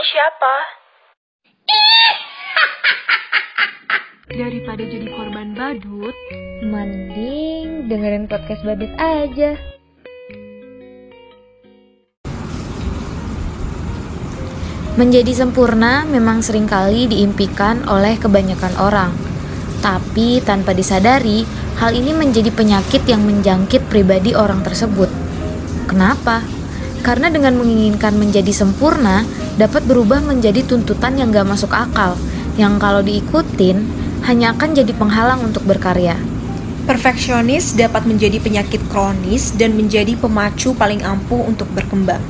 ini siapa? Daripada jadi korban badut, Mending dengerin podcast Badut aja. Menjadi sempurna memang sering kali diimpikan oleh kebanyakan orang. Tapi tanpa disadari, hal ini menjadi penyakit yang menjangkit pribadi orang tersebut. Kenapa? Karena dengan menginginkan menjadi sempurna, dapat berubah menjadi tuntutan yang gak masuk akal, yang kalau diikutin, hanya akan jadi penghalang untuk berkarya. Perfeksionis dapat menjadi penyakit kronis dan menjadi pemacu paling ampuh untuk berkembang.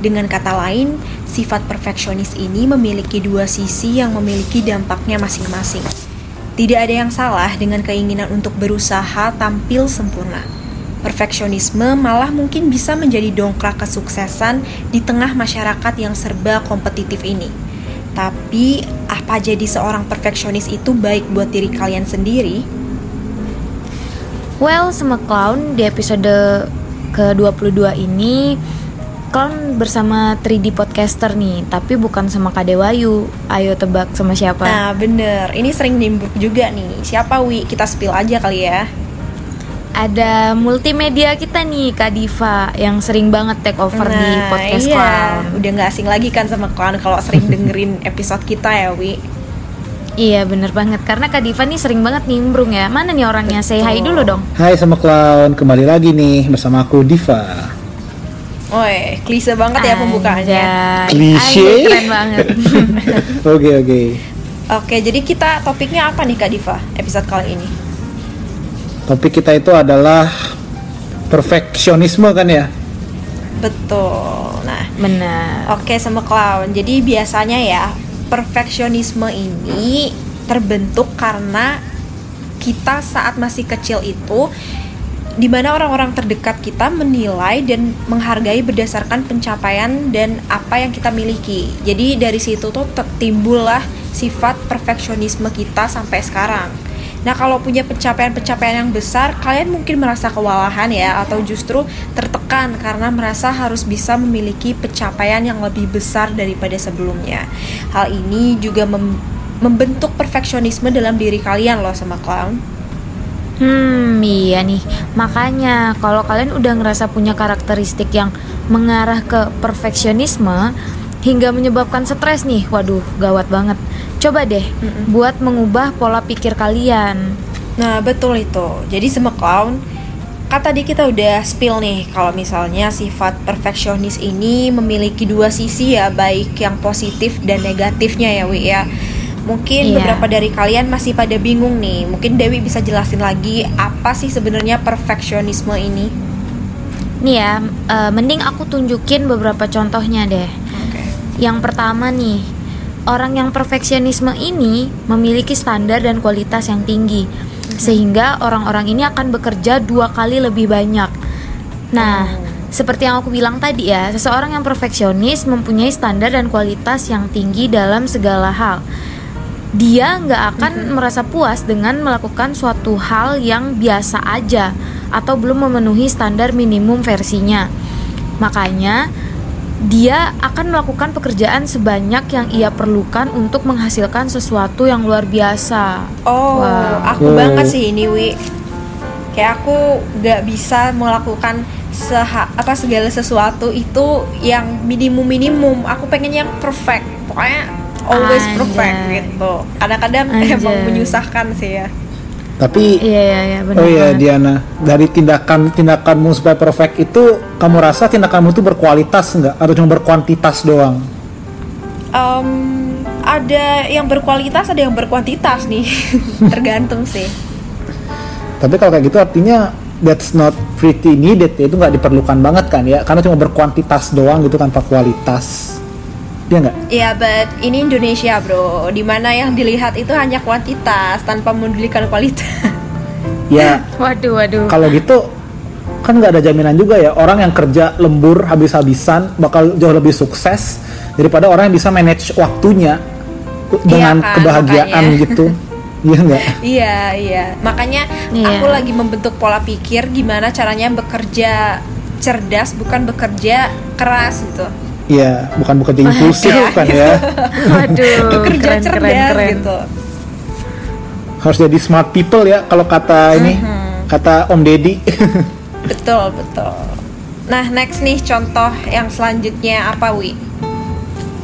Dengan kata lain, sifat perfeksionis ini memiliki dua sisi yang memiliki dampaknya masing-masing. Tidak ada yang salah dengan keinginan untuk berusaha tampil sempurna. Perfeksionisme malah mungkin bisa menjadi dongkrak kesuksesan di tengah masyarakat yang serba kompetitif ini. Tapi, apa jadi seorang perfeksionis itu baik buat diri kalian sendiri? Well, sama Clown di episode ke-22 ini Clown bersama 3D podcaster nih, tapi bukan sama Kak Dewayu. Ayo tebak sama siapa? Nah, bener. Ini sering nimbruk juga nih. Siapa, Wi? Kita spill aja kali ya. Ada multimedia kita nih, Kak Diva, yang sering banget take over di podcast iya. Clown. Udah gak asing lagi kan sama Clown kalau sering dengerin episode kita ya, Wi. Iya bener banget, karena Kak Diva nih sering banget nimbrung ya Mana nih orangnya? Say hi dulu dong Hai sama Clown, kembali lagi nih bersama aku Diva. Woi, klise banget ya pembukaannya. Anjay. Klise? Anjay, Keren banget Oke oke. Oke, jadi kita topiknya apa nih Kak Diva episode kali ini? Topik kita itu adalah perfeksionisme kan ya? Betul. Nah, Bener oke sama Clown. Jadi biasanya ya, perfeksionisme ini terbentuk karena kita saat masih kecil itu di mana orang-orang terdekat kita menilai dan menghargai berdasarkan pencapaian dan apa yang kita miliki. Jadi dari situ tuh timbullah sifat perfeksionisme kita sampai sekarang. Nah, kalau punya pencapaian-pencapaian yang besar, kalian mungkin merasa kewalahan ya atau justru tertekan karena merasa harus bisa memiliki pencapaian yang lebih besar daripada sebelumnya. Hal ini juga mem- membentuk perfeksionisme dalam diri kalian loh sama clown. Hmm iya nih Makanya kalau kalian udah ngerasa punya karakteristik yang mengarah ke perfeksionisme Hingga menyebabkan stres nih Waduh gawat banget Coba deh buat mengubah pola pikir kalian Nah, betul itu. Jadi sama clown, kan tadi kita udah spill nih kalau misalnya sifat perfeksionis ini memiliki dua sisi ya, baik yang positif dan negatifnya ya, Wi ya. Mungkin Iya. beberapa dari kalian masih pada bingung nih. Mungkin Dewi bisa jelasin lagi apa sih sebenarnya perfeksionisme ini? Nih ya eh, mending aku tunjukin beberapa contohnya deh. Yang pertama nih, orang yang perfeksionisme ini memiliki standar dan kualitas yang tinggi, sehingga orang-orang ini akan bekerja dua kali lebih banyak. Nah, seperti yang aku bilang tadi ya, seseorang yang perfeksionis mempunyai standar dan kualitas yang tinggi dalam segala hal. Dia nggak akan merasa puas dengan melakukan suatu hal yang biasa aja atau belum memenuhi standar minimum versinya. Makanya dia akan melakukan pekerjaan sebanyak yang ia perlukan untuk menghasilkan sesuatu yang luar biasa. Oh, Wow. aku Oh. banget sih ini, Wi. Kayak aku nggak bisa melakukan seha apa segala sesuatu itu yang minimum minimum. Aku pengen yang perfect. Pokoknya always Anjay. perfect gitu. Kadang-kadang Anjay. emang menyusahkan sih ya. Tapi Iya iya iya benar. oh iya. Diana, dari tindakan tindakanmu supaya perfect itu kamu rasa tindakanmu itu berkualitas nggak atau cuma berkuantitas doang? Em, ada yang berkualitas, ada yang berkuantitas nih. Tergantung sih. Tapi kalau kayak gitu artinya that's not pretty needed ya, itu nggak diperlukan banget kan ya karena cuma berkuantitas doang gitu tanpa kualitas. Dia nggak? Iya, but ini Indonesia, bro. Di mana yang dilihat itu hanya kuantitas tanpa memedulikan kualitas. Ya Waduh waduh. kalau gitu kan nggak ada jaminan juga ya orang yang kerja lembur habis-habisan bakal jauh lebih sukses daripada orang yang bisa manage waktunya dengan kan, kebahagiaan makanya. gitu iya nggak Iya, iya. Makanya Iya. aku lagi membentuk pola pikir gimana caranya bekerja cerdas bukan bekerja keras gitu. Iya, bukan bekerja impulsif kan ya. Waduh, kerja keren, cerdas keren, keren. gitu Harus jadi smart people ya kalau kata ini kata Om Deddy. betul betul nah next nih contoh yang selanjutnya apa wi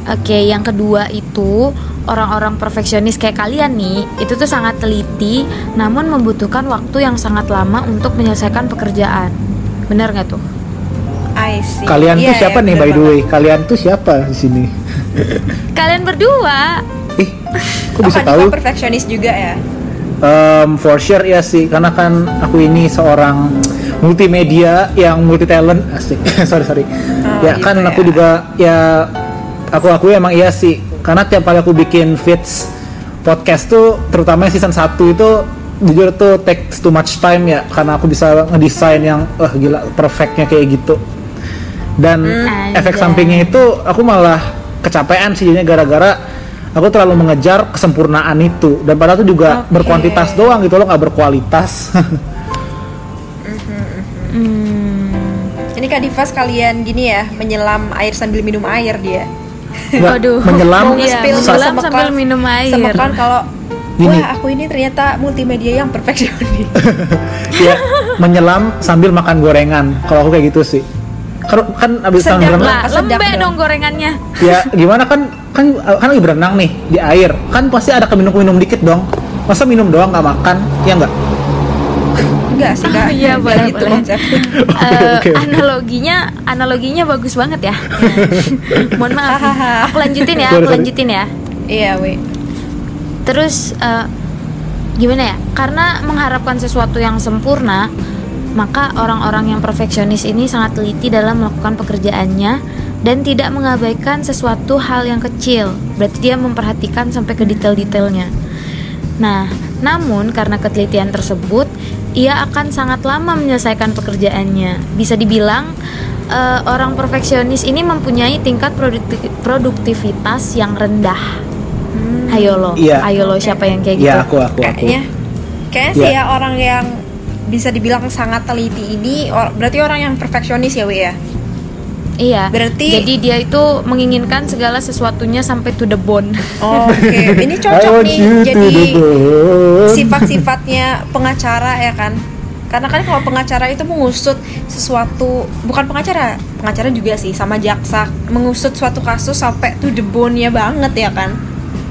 Oke, yang kedua itu orang-orang perfeksionis kayak kalian nih, itu tuh sangat teliti, namun membutuhkan waktu yang sangat lama untuk menyelesaikan pekerjaan. Bener nggak tuh? I see Kalian Iya, tuh siapa iya, nih by the way? Kalian tuh siapa di sini? Kalian berdua. Ih, kok Oh, bisa Diva tahu? perfeksionis juga ya Um, for sure ya sih, karena kan aku ini seorang multimedia yang multi talent, asik. sorry sorry. Oh, ya gitu kan aku ya. juga ya aku akui emang iya sih, karena tiap kali aku bikin feeds podcast tuh, terutama season 1 itu jujur tuh takes too much time ya, karena aku bisa ngedesain yang wah gila perfectnya kayak gitu. Dan Hmm, efek Anjay. sampingnya itu aku malah kecapean sih jadinya gara-gara aku terlalu mengejar kesempurnaan itu dan padahal itu juga Oke. berkuantitas doang gitu loh nggak berkualitas Hmm. ini Kak Diva sekalian gini ya menyelam air sambil minum air dia Nggak, Waduh. menyelam mau Iya, menyelam sambil minum air. semekan kalau Gini. wah aku ini ternyata multimedia yang perfeksionis ya menyelam sambil makan gorengan kalau aku kayak gitu sih kan kan abis Sedap berenang Lah, Sedap lembek dong. dong gorengannya. ya gimana kan kan kan lagi berenang nih di air kan pasti ada keminum minum dikit dong masa minum doang nggak makan ya nggak enggak sih Oh, iya, Nggak boleh, gitu boleh. Eh, analoginya analoginya bagus banget ya. Mohon maaf. aku lanjutin ya, aku lanjutin ya. iya wi Terus eh, gimana ya? Karena mengharapkan sesuatu yang sempurna, maka orang-orang yang perfeksionis ini sangat teliti dalam melakukan pekerjaannya dan tidak mengabaikan sesuatu hal yang kecil. Berarti dia memperhatikan sampai ke detail-detailnya. Nah, namun karena ketelitian tersebut, ia akan sangat lama menyelesaikan pekerjaannya. Bisa dibilang eh, orang perfeksionis ini mempunyai tingkat produkti- produktivitas yang rendah. Ayo lo, Iya. ayo lo siapa yang kayak gitu? ya aku aku aku kayaknya kayaknya sih Iya. ya orang yang bisa dibilang sangat teliti ini or- berarti orang yang perfeksionis ya wi ya Iya. Berarti- jadi dia itu menginginkan segala sesuatunya sampai to the bone. Oh, Oke, ini I cocok nih jadi sifat-sifatnya pengacara ya kan. Karena kan kalau pengacara itu mengusut sesuatu, bukan pengacara, pengacara juga sih sama jaksa, mengusut suatu kasus sampai to the bone-nya banget ya kan.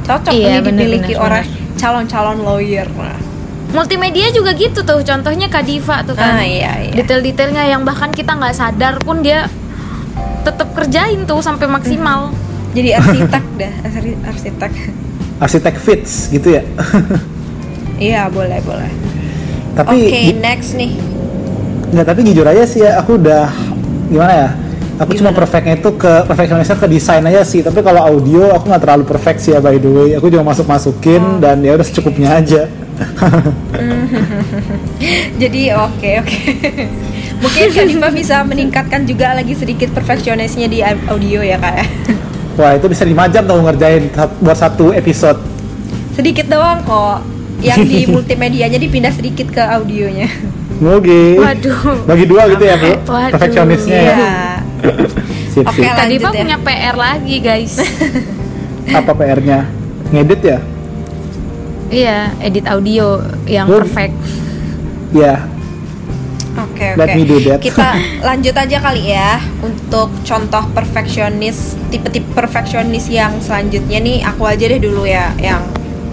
Cocok Iya, nih bener, dimiliki bener, orang calon-calon lawyer. Nah, Multimedia juga gitu tuh, contohnya Kak Diva tuh kan. Ah, iya, iya. Detail-detailnya yang bahkan kita nggak sadar pun dia tetap kerjain tuh sampai maksimal. Jadi arsitek dah, arsi- arsitek. arsitek fits gitu ya Iya, boleh, boleh. tapi Oke, gi- next nih. nggak tapi jujur aja sih ya aku udah gimana ya aku cuma Gimana? perfectnya itu ke perfeksionisnya ke desain aja sih tapi kalau audio aku nggak terlalu perfect sih ya by the way aku juga masuk masukin Oh. dan ya udah secukupnya aja Jadi oke oke. Mungkin Kak Diva bisa meningkatkan juga lagi sedikit perfeksionisnya di audio ya kak ya. wah itu bisa lima jam tau ngerjain buat satu episode Sedikit doang kok. Yang di multimedianya dipindah sedikit ke audionya. Oke. Waduh. Bagi dua gitu ya, Bu. Waduh, Perfeksionisnya ya. Iya. Sip, Oke, Diva lanjut ya. punya PR lagi guys. Apa PR-nya? Ngedit ya? Iya, edit audio yang perfect. Ya. Oke Let oke. that. Kita lanjut aja kali ya untuk contoh perfeksionis tipe-tipe perfeksionis yang selanjutnya nih aku aja deh dulu ya yang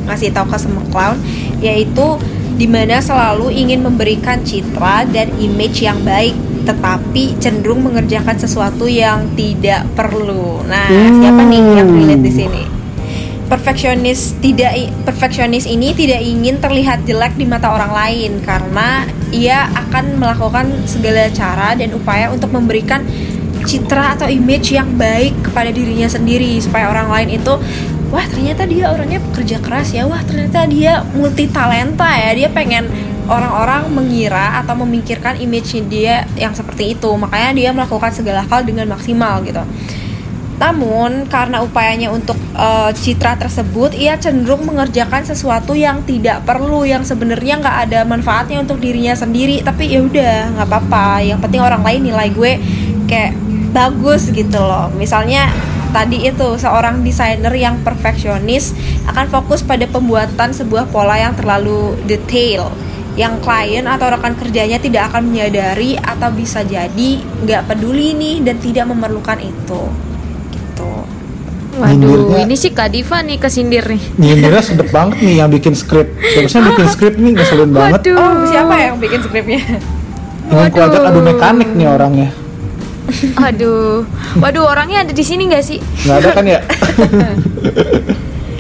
ngasih tahu ke semua clown yaitu di mana selalu ingin memberikan citra dan image yang baik tetapi cenderung mengerjakan sesuatu yang tidak perlu. Nah, siapa nih yang relate di sini? Perfeksionis tidak perfeksionis ini tidak ingin terlihat jelek di mata orang lain karena ia akan melakukan segala cara dan upaya untuk memberikan citra atau image yang baik kepada dirinya sendiri supaya orang lain itu wah ternyata dia orangnya pekerja keras ya. Wah ternyata dia multi talenta ya. Dia pengen orang-orang mengira atau memikirkan image dia yang seperti itu. Makanya dia melakukan segala hal dengan maksimal gitu namun karena upayanya untuk eh, citra tersebut, ia cenderung mengerjakan sesuatu yang tidak perlu, yang sebenarnya nggak ada manfaatnya untuk dirinya sendiri. Tapi ya udah nggak apa-apa. Yang penting orang lain nilai gue kayak bagus gitu loh misalnya tadi itu seorang desainer yang perfeksionis akan fokus pada pembuatan sebuah pola yang terlalu detail yang klien atau rekan kerjanya tidak akan menyadari atau bisa jadi nggak peduli nih dan tidak memerlukan itu gitu Waduh, Nyindirnya- ini sih Kak Diva nih kesindir nih. Nyindirnya sedep banget nih yang bikin skrip. Seharusnya bikin skrip nih ngeselin banget. Waduh. oh siapa yang bikin skripnya Ingin ku ajak adu mekanik nih orangnya. Aduh, waduh orangnya ada di sini nggak sih? Nggak ada kan ya?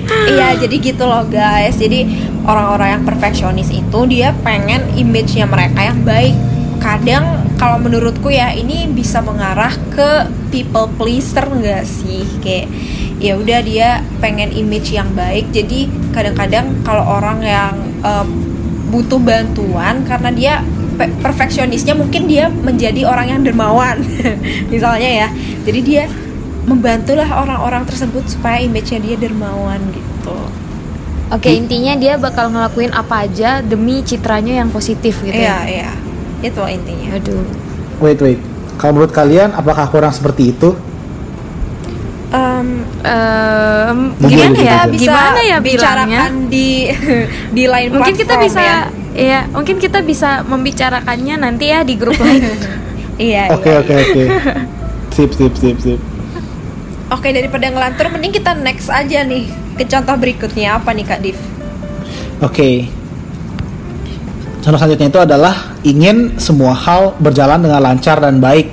Iya, jadi gitu loh guys. Jadi orang-orang yang perfeksionis itu dia pengen image-nya mereka yang baik. Kadang kalau menurutku ya ini bisa mengarah ke people pleaser nggak sih? Kayak ya udah dia pengen image yang baik. Jadi kadang-kadang kalau orang yang eh, butuh bantuan karena dia pe- perfeksionisnya mungkin dia menjadi orang yang dermawan misalnya ya jadi dia membantulah orang-orang tersebut supaya image-nya dia dermawan gitu Oke, intinya dia bakal ngelakuin apa aja demi citranya yang positif gitu iya ya. iya itu intinya Aduh. Wait wait. Kalau menurut kalian apakah kurang seperti itu? Em, Em, Mungkin gimana kita ya? bisa Gimana ya bicarakan di di lain Mungkin kita bisa ya. ya, mungkin kita bisa membicarakannya nanti ya di grup lain. iya Oke iya, oke iya. oke. Sip sip sip sip. oke daripada ngelantur mending kita next aja nih ke contoh berikutnya apa nih kak Div Oke. Contoh selanjutnya itu adalah ingin semua hal berjalan dengan lancar dan baik,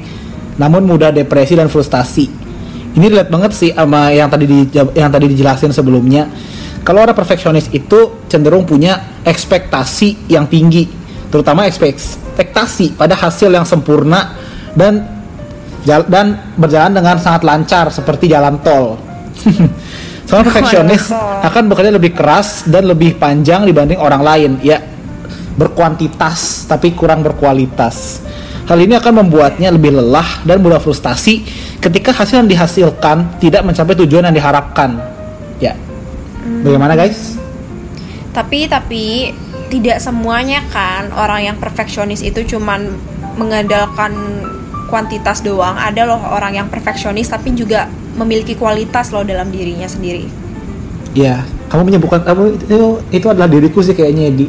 namun mudah depresi dan frustasi. Ini relate banget sih sama yang tadi di, yang tadi dijelasin sebelumnya. Kalau orang perfeksionis itu cenderung punya ekspektasi yang tinggi, terutama ekspektasi pada hasil yang sempurna dan dan berjalan dengan sangat lancar seperti jalan tol. Seorang perfeksionis akan bekerja lebih keras dan lebih panjang dibanding orang lain. Ya, berkuantitas tapi kurang berkualitas. Hal ini akan membuatnya lebih lelah dan mudah frustasi ketika hasil yang dihasilkan tidak mencapai tujuan yang diharapkan. Ya. Bagaimana guys? Tapi tapi tidak semuanya kan orang yang perfeksionis itu cuman mengandalkan kuantitas doang. Ada loh orang yang perfeksionis tapi juga memiliki kualitas loh dalam dirinya sendiri. Ya, kamu menyebutkan kamu itu itu adalah diriku sih kayaknya di.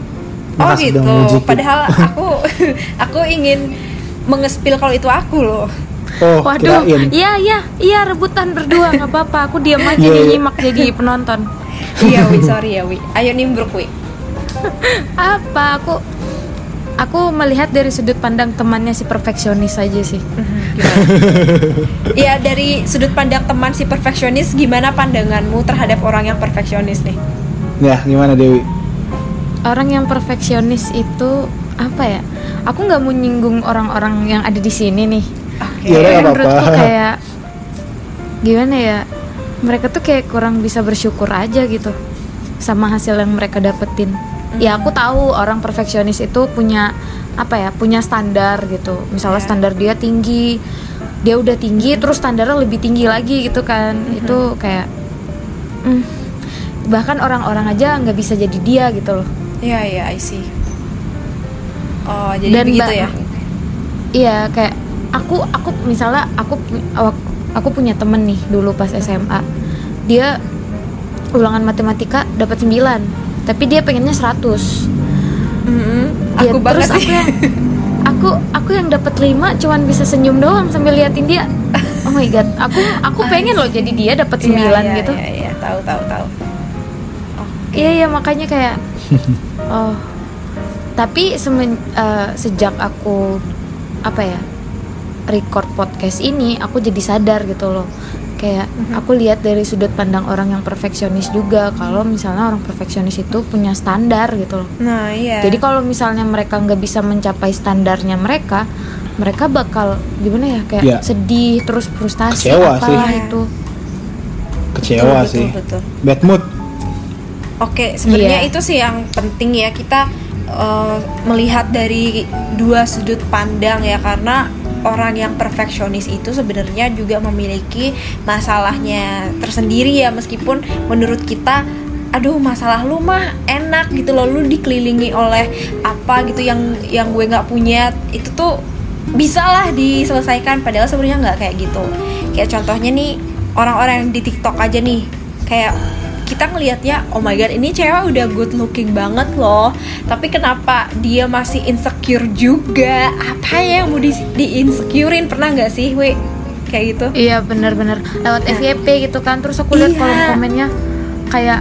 Oh gitu. memujiku. Padahal aku aku ingin mengespil kalau itu aku loh. oh, Waduh, kirain. iya iya iya rebutan berdua nggak apa-apa. Aku diam aja nih iya. nyimak jadi penonton. Iya wi sorry ya wi. Ayo nimbruk wi. Apa aku aku melihat dari sudut pandang temannya si perfeksionis aja sih. Iya dari sudut pandang teman si perfeksionis gimana pandanganmu terhadap orang yang perfeksionis nih? Ya, gimana Dewi? Orang yang perfeksionis itu apa ya? Aku nggak mau nyinggung orang-orang yang ada di sini nih. Oke. Iya, Tapi nggak menurutku kayak gimana ya? Mereka tuh kayak kurang bisa bersyukur aja gitu sama hasil yang mereka dapetin. Ya aku tahu orang perfeksionis itu punya apa ya? Punya standar gitu. Misalnya Iya. standar dia tinggi, dia udah tinggi, terus standarnya lebih tinggi lagi gitu kan? Itu kayak hmm, bahkan orang-orang aja nggak bisa jadi dia gitu loh. Iya iya I see. Oh jadi Dan begitu ya? Iya kayak aku aku misalnya aku aku punya temen nih dulu pas SMA dia ulangan matematika dapat 9 tapi dia pengennya 100 Mm-mm. Ya, Aku banget terus sih. aku yang aku aku yang dapat 5 cuman bisa senyum doang sambil liatin dia oh my god aku aku pengen loh jadi dia dapat 9 Iya, iya, gitu Iya iya tahu tahu tahu. Iya iya makanya kayak oh tapi semen, eh, sejak aku apa ya record podcast ini aku jadi sadar gitu loh kayak aku lihat dari sudut pandang orang yang perfeksionis juga kalau misalnya orang perfeksionis itu punya standar gitu loh Nah iya. jadi kalau misalnya mereka nggak bisa mencapai standarnya mereka mereka bakal gimana ya kayak Iya. sedih terus frustasi Kecewa sih. apalah itu Kecewa betul, sih. Betul, betul. Bad mood. Oke, sebenarnya Iya. itu sih yang penting ya kita eh, melihat dari dua sudut pandang ya karena orang yang perfeksionis itu sebenarnya juga memiliki masalahnya tersendiri ya meskipun menurut kita aduh masalah lu mah enak gitu loh lu dikelilingi oleh apa gitu yang yang gue nggak punya itu tuh bisa lah diselesaikan padahal sebenarnya nggak kayak gitu kayak contohnya nih orang-orang yang di TikTok aja nih kayak kita ngelihatnya oh my god ini cewek udah good looking banget loh. Tapi kenapa dia masih insecure juga? Apa ya yang mau di, di insecurein? Pernah nggak sih we kayak gitu? Iya bener-bener. Lewat FYP gitu kan. Terus aku lihat Iya. kolom komennya kayak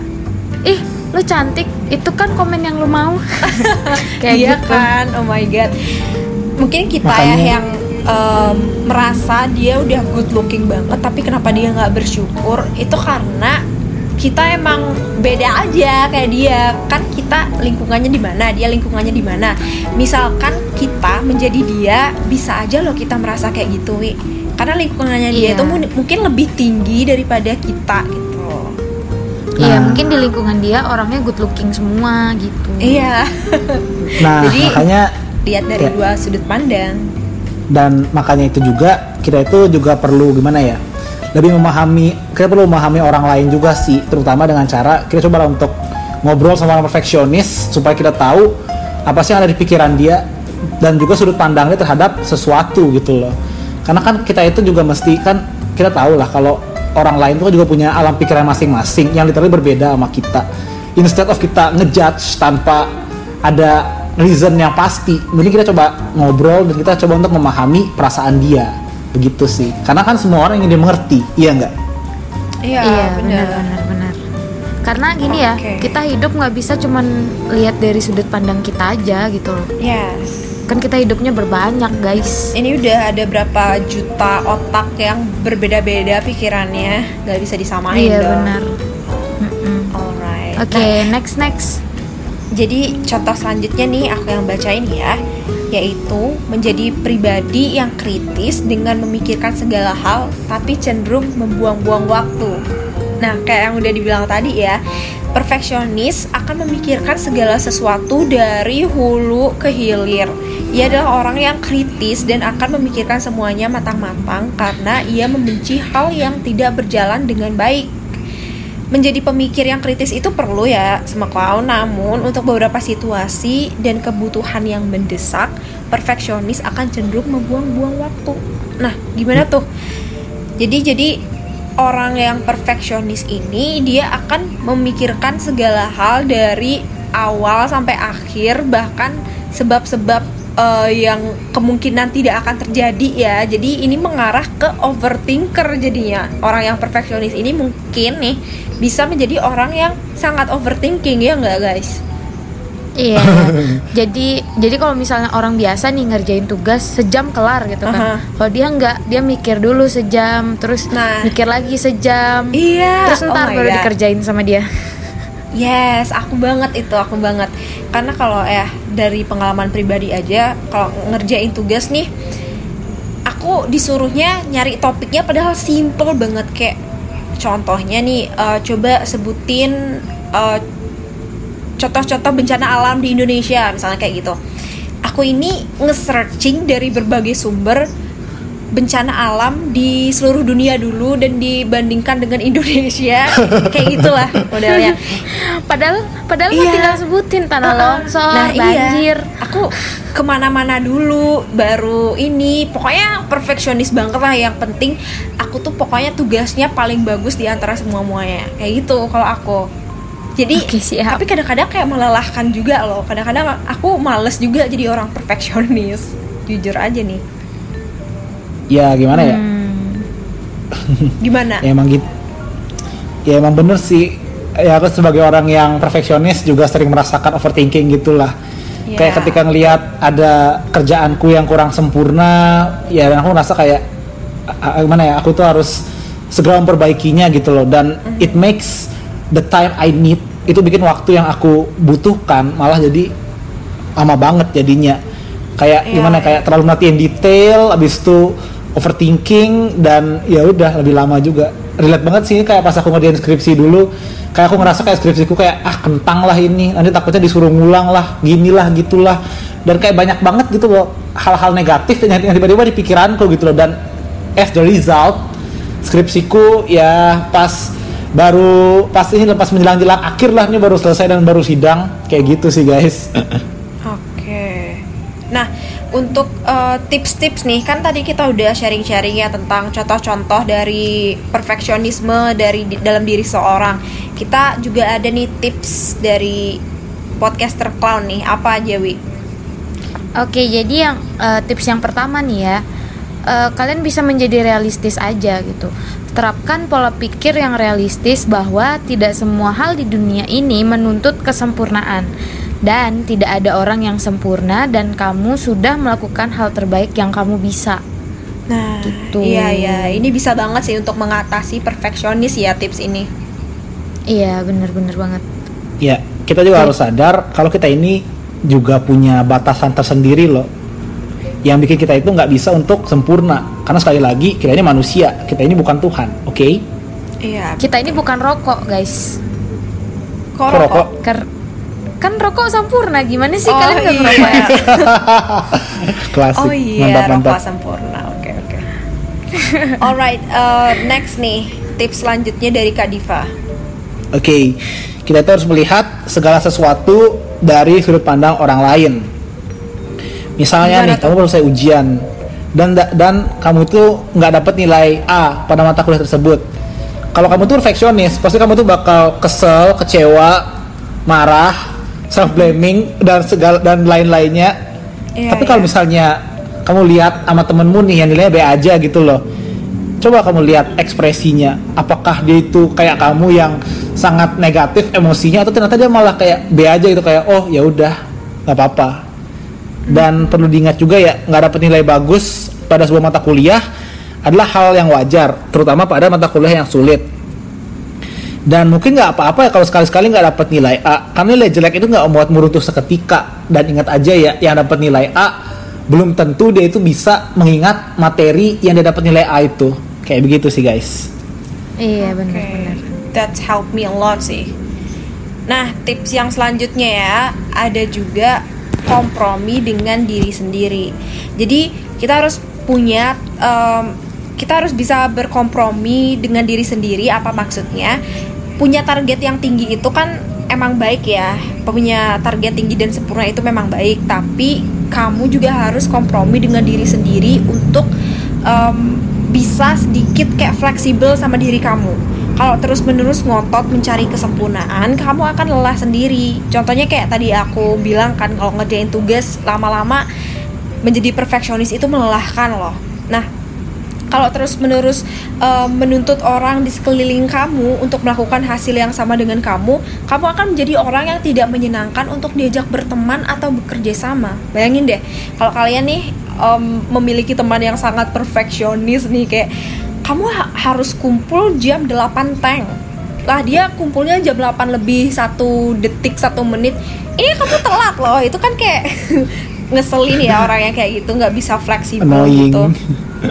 ih lu cantik. Itu kan komen yang lu mau. Kayak iya gitu. kan? Oh my god. Mungkin kita ya Makanya- yang em, merasa dia udah good looking banget tapi kenapa dia nggak bersyukur? Itu karena kita emang beda aja kayak dia. Kan kita lingkungannya di mana dia lingkungannya di mana. Misalkan kita menjadi dia bisa aja loh kita merasa kayak gitu wi. Karena lingkungannya dia Iya. itu mu- mungkin lebih tinggi daripada kita gitu. Iya Nah. mungkin di lingkungan dia orangnya good looking semua gitu. Iya. Nah, Jadi- makanya lihat dari Ya. dua sudut pandang. Dan makanya itu juga kita itu juga perlu gimana ya lebih memahami kita perlu memahami orang lain juga sih terutama dengan cara kita coba untuk ngobrol sama orang perfeksionis supaya kita tahu apa sih yang ada di pikiran dia dan juga sudut pandangnya terhadap sesuatu gitu loh. Karena kan kita itu juga mesti kan kita tahu lah kalau orang lain itu juga punya alam pikiran masing-masing yang literally berbeda sama kita. Instead of kita ngejudge tanpa ada reason yang pasti mending kita coba ngobrol dan kita coba untuk memahami perasaan dia begitu sih. Karena kan semua orang ingin dimengerti iya nggak? Iya, iya benar. benar benar karena gini ya kita hidup nggak bisa cuman lihat dari sudut pandang kita aja gitu loh. Yes. Kan kita hidupnya berbanyak guys. Ini udah ada berapa juta otak yang berbeda-beda pikirannya. Nggak bisa disamain iya dong. benar. Mm-mm. alright. Oke Nah, next next jadi contoh selanjutnya nih aku yang bacain ya. Yaitu menjadi pribadi yang kritis dengan memikirkan segala hal tapi cenderung membuang-buang waktu. Nah kayak yang udah dibilang tadi ya perfeksionis akan memikirkan segala sesuatu dari hulu ke hilir. Ia adalah orang yang kritis dan akan memikirkan semuanya matang-matang karena ia membenci hal yang tidak berjalan dengan baik menjadi pemikir yang kritis itu perlu ya sama kau namun untuk beberapa situasi dan kebutuhan yang mendesak perfeksionis akan cenderung membuang-buang waktu. Nah gimana tuh? Jadi jadi orang yang perfeksionis ini dia akan memikirkan segala hal dari awal sampai akhir bahkan sebab-sebab eh, yang kemungkinan tidak akan terjadi ya jadi ini mengarah ke overthinker jadinya orang yang perfeksionis ini mungkin nih bisa menjadi orang yang sangat overthinking ya nggak guys Iya. jadi jadi kalau misalnya orang biasa nih ngerjain tugas sejam kelar gitu kan. Kalau dia nggak, dia mikir dulu sejam, terus Nah. mikir lagi sejam. iya Terus ntar oh baru God. dikerjain sama dia. Yes, aku banget itu, aku banget. Karena kalau ya dari pengalaman pribadi aja, kalau ngerjain tugas nih, aku disuruhnya nyari topiknya padahal simple banget kayak contohnya nih, eh, coba sebutin eh, contoh-contoh bencana alam di Indonesia, misalnya kayak gitu. Aku ini nge-searching dari berbagai sumber bencana alam di seluruh dunia dulu dan dibandingkan dengan Indonesia. Kayak gitulah modelnya. Padahal padahal Iya. tinggal sebutin tanah longsor, nah banjir. iya aku ke mana-mana dulu baru ini. Pokoknya perfeksionis banget lah. Yang penting aku tuh pokoknya tugasnya paling bagus di antara semua muanya kayak gitu kalau aku. Jadi Oke, siap. tapi kadang-kadang kayak melelahkan juga loh. Kadang-kadang aku males juga jadi orang perfeksionis. Jujur aja nih ya gimana ya? Hmm. gimana? Ya emang gitu ya emang bener sih. Ya aku sebagai orang yang perfeksionis juga sering merasakan overthinking gitulah. Ya. kayak ketika ngelihat ada kerjaanku yang kurang sempurna ya dan aku ngerasa kayak gimana ya? Aku tuh harus segera memperbaikinya gitu loh. Dan it makes the time I need itu bikin waktu yang aku butuhkan malah jadi lama banget jadinya. Kayak Iya, gimana iya. kayak terlalu merhatiin detail abis itu overthinking dan ya udah lebih lama juga. Relate banget sih kayak pas aku ngerjain skripsi dulu kayak aku ngerasa kayak skripsiku kayak ah kentang lah ini nanti takutnya disuruh ngulang lah gini lah gitulah dan kayak banyak banget gitu loh hal-hal negatif yang tiba-tiba di pikiranku gitu loh. Dan as the result skripsiku ya pas baru pas ini pas menjelang-jelang akhir lah ini baru selesai dan baru sidang. Kayak gitu sih guys. Oke. Nah, untuk eh, tips-tips nih kan tadi kita udah sharing-sharing ya tentang contoh-contoh dari perfeksionisme dari di- dalam diri seorang. Kita juga ada nih tips dari podcaster clown nih. Apa aja, Wi? Oke, jadi yang eh, tips yang pertama nih ya, eh, kalian bisa menjadi realistis aja gitu. Terapkan pola pikir yang realistis bahwa tidak semua hal di dunia ini menuntut kesempurnaan dan tidak ada orang yang sempurna dan kamu sudah melakukan hal terbaik yang kamu bisa. Nah, Gitu. iya ya, ini bisa banget sih untuk mengatasi perfeksionis ya tips ini. Iya, bener-bener banget. Ya, kita juga harus sadar kalau kita ini juga punya batasan tersendiri loh. Yang bikin kita itu nggak bisa untuk sempurna. Karena sekali lagi kita ini manusia, kita ini bukan Tuhan, oke? Iya. Kita ini bukan rokok, guys. Kok Kok rokok? Ker- kan rokok sempurna, gimana sih Oh, kalian nggak iya. merokok ya? Klasik, Oh iya, mantap mantap. rokok sempurna. Oke, oke. Alright, uh, next nih tips selanjutnya dari Kak Diva. Oke, kita itu harus melihat segala sesuatu dari sudut pandang orang lain. Misalnya Gimana nih, tuh? kamu baru selesai ujian dan da- dan kamu itu nggak dapat nilai A pada mata kuliah tersebut. Kalau kamu tuh perfeksionis, pasti kamu tuh bakal kesel, kecewa, marah, self blaming dan segala dan lain-lainnya. Iya, Tapi kalau iya. misalnya kamu lihat sama temenmu nih yang nilainya B aja gitu loh, coba kamu lihat ekspresinya. Apakah dia itu kayak kamu yang sangat negatif emosinya atau ternyata dia malah kayak B aja gitu kayak oh ya udah nggak apa-apa. Dan perlu diingat juga ya nggak dapet nilai bagus pada sebuah mata kuliah adalah hal yang wajar terutama pada mata kuliah yang sulit dan mungkin nggak apa-apa ya kalau sekali-sekali nggak dapat nilai A karena nilai jelek itu nggak membuat meruntuh seketika dan ingat aja ya yang dapat nilai A belum tentu dia itu bisa mengingat materi yang dia dapat nilai A itu kayak begitu sih guys Iya, Oke, benar-benar. That's helped me a lot sih. Nah, tips yang selanjutnya ya, ada juga kompromi dengan diri sendiri. Jadi, kita harus punya em, kita harus bisa berkompromi dengan diri sendiri apa maksudnya? Punya target yang tinggi itu kan emang baik ya. Punya target tinggi dan sempurna itu memang baik, tapi kamu juga harus kompromi dengan diri sendiri untuk em, bisa sedikit kayak fleksibel sama diri kamu. Kalau terus-menerus ngotot mencari kesempurnaan, kamu akan lelah sendiri. Contohnya kayak tadi aku bilang kan kalau ngerjain tugas lama-lama menjadi perfeksionis itu melelahkan loh. Nah, kalau terus-menerus eh, menuntut orang di sekeliling kamu untuk melakukan hasil yang sama dengan kamu, kamu akan menjadi orang yang tidak menyenangkan untuk diajak berteman atau bekerja sama. Bayangin deh, kalau kalian nih em, memiliki teman yang sangat perfeksionis nih kayak kamu ha- harus kumpul jam 8 tank. Lah dia kumpulnya jam 8 lebih satu detik satu menit. Ini kamu telat loh. Itu kan kayak ngeselin ya orang yang kayak gitu nggak bisa fleksibel Annoying. gitu.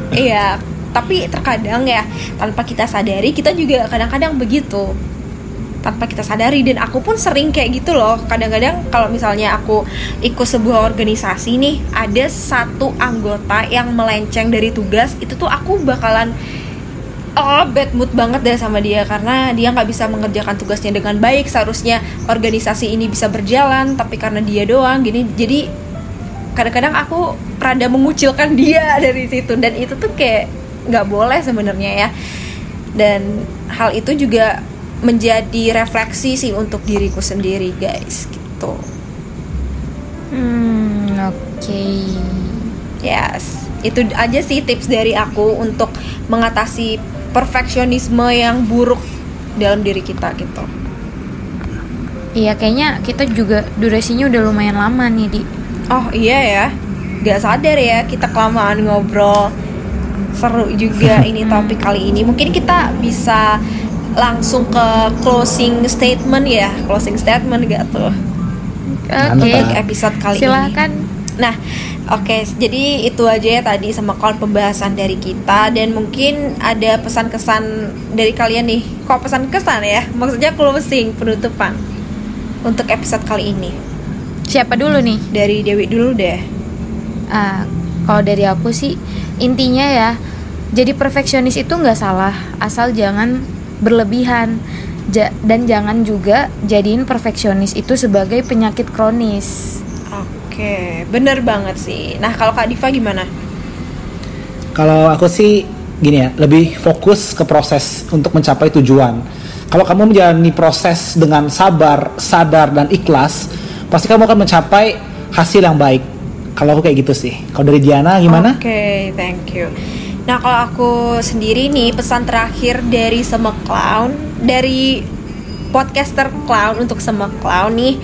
Iya, tapi terkadang ya tanpa kita sadari kita juga kadang-kadang begitu. Tanpa kita sadari dan aku pun sering kayak gitu loh. Kadang-kadang kalau misalnya aku ikut sebuah organisasi nih, ada satu anggota yang melenceng dari tugas, itu tuh aku bakalan oh, bad mood banget deh sama dia karena dia nggak bisa mengerjakan tugasnya dengan baik. Seharusnya organisasi ini bisa berjalan, tapi karena dia doang gini jadi kadang-kadang aku rada mengucilkan dia dari situ dan itu tuh kayak nggak boleh sebenarnya ya. Dan hal itu juga menjadi refleksi sih untuk diriku sendiri guys gitu. Hmm, oke. yes. Itu aja sih tips dari aku untuk mengatasi perfeksionisme yang buruk dalam diri kita gitu. Iya, kayaknya kita juga durasinya udah lumayan lama nih, Di. oh iya ya. Nggak sadar ya kita kelamaan ngobrol seru juga ini topik kali ini mungkin kita bisa langsung ke closing statement ya closing statement gak tuh Oke. Mantap. episode kali ini Silahkan. Nah, oke, jadi itu aja ya tadi sama kawan pembahasan dari kita dan mungkin ada pesan-kesan dari kalian nih. Kok pesan-kesan ya? Maksudnya closing, penutupan untuk episode kali ini. Siapa dulu nih? Dari Dewi dulu deh. Ah, kalau dari aku sih intinya ya, jadi perfeksionis itu nggak salah, asal jangan berlebihan Ja- dan jangan juga jadiin perfeksionis itu sebagai penyakit kronis. Oke, bener banget sih. Nah, kalau Kak Diva gimana? Kalau aku sih gini ya, lebih fokus ke proses untuk mencapai tujuan. Kalau kamu menjalani proses dengan sabar, sadar dan ikhlas, pasti kamu akan mencapai hasil yang baik. Kalau aku kayak gitu sih. Kalau dari Diana gimana? Oke, thank you. Nah, kalau aku sendiri nih pesan terakhir dari Semek Clown, dari podcaster clown untuk Semek Clown nih,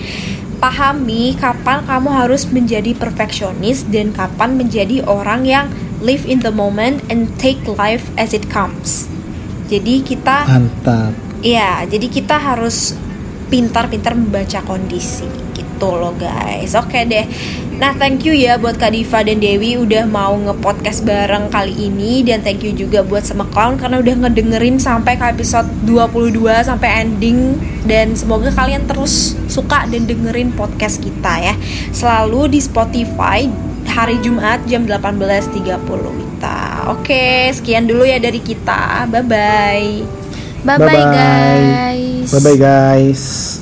pahami kapan kamu harus menjadi perfeksionis dan kapan menjadi orang yang live in the moment and take life as it comes. Jadi kita Mantap. Iya, jadi kita harus pintar-pintar membaca kondisi gitu loh guys. Oke deh. Nah, thank you ya buat Kak Diva dan Dewi udah mau nge-podcast bareng kali ini dan thank you juga buat sama Clown karena udah ngedengerin sampai ke episode 22 sampai ending dan semoga kalian terus suka dan dengerin podcast kita ya. Selalu di Spotify hari Jumat jam 18.30 Wita. Oke, sekian dulu ya dari kita. Bye bye. Bye bye, guys. Bye bye guys.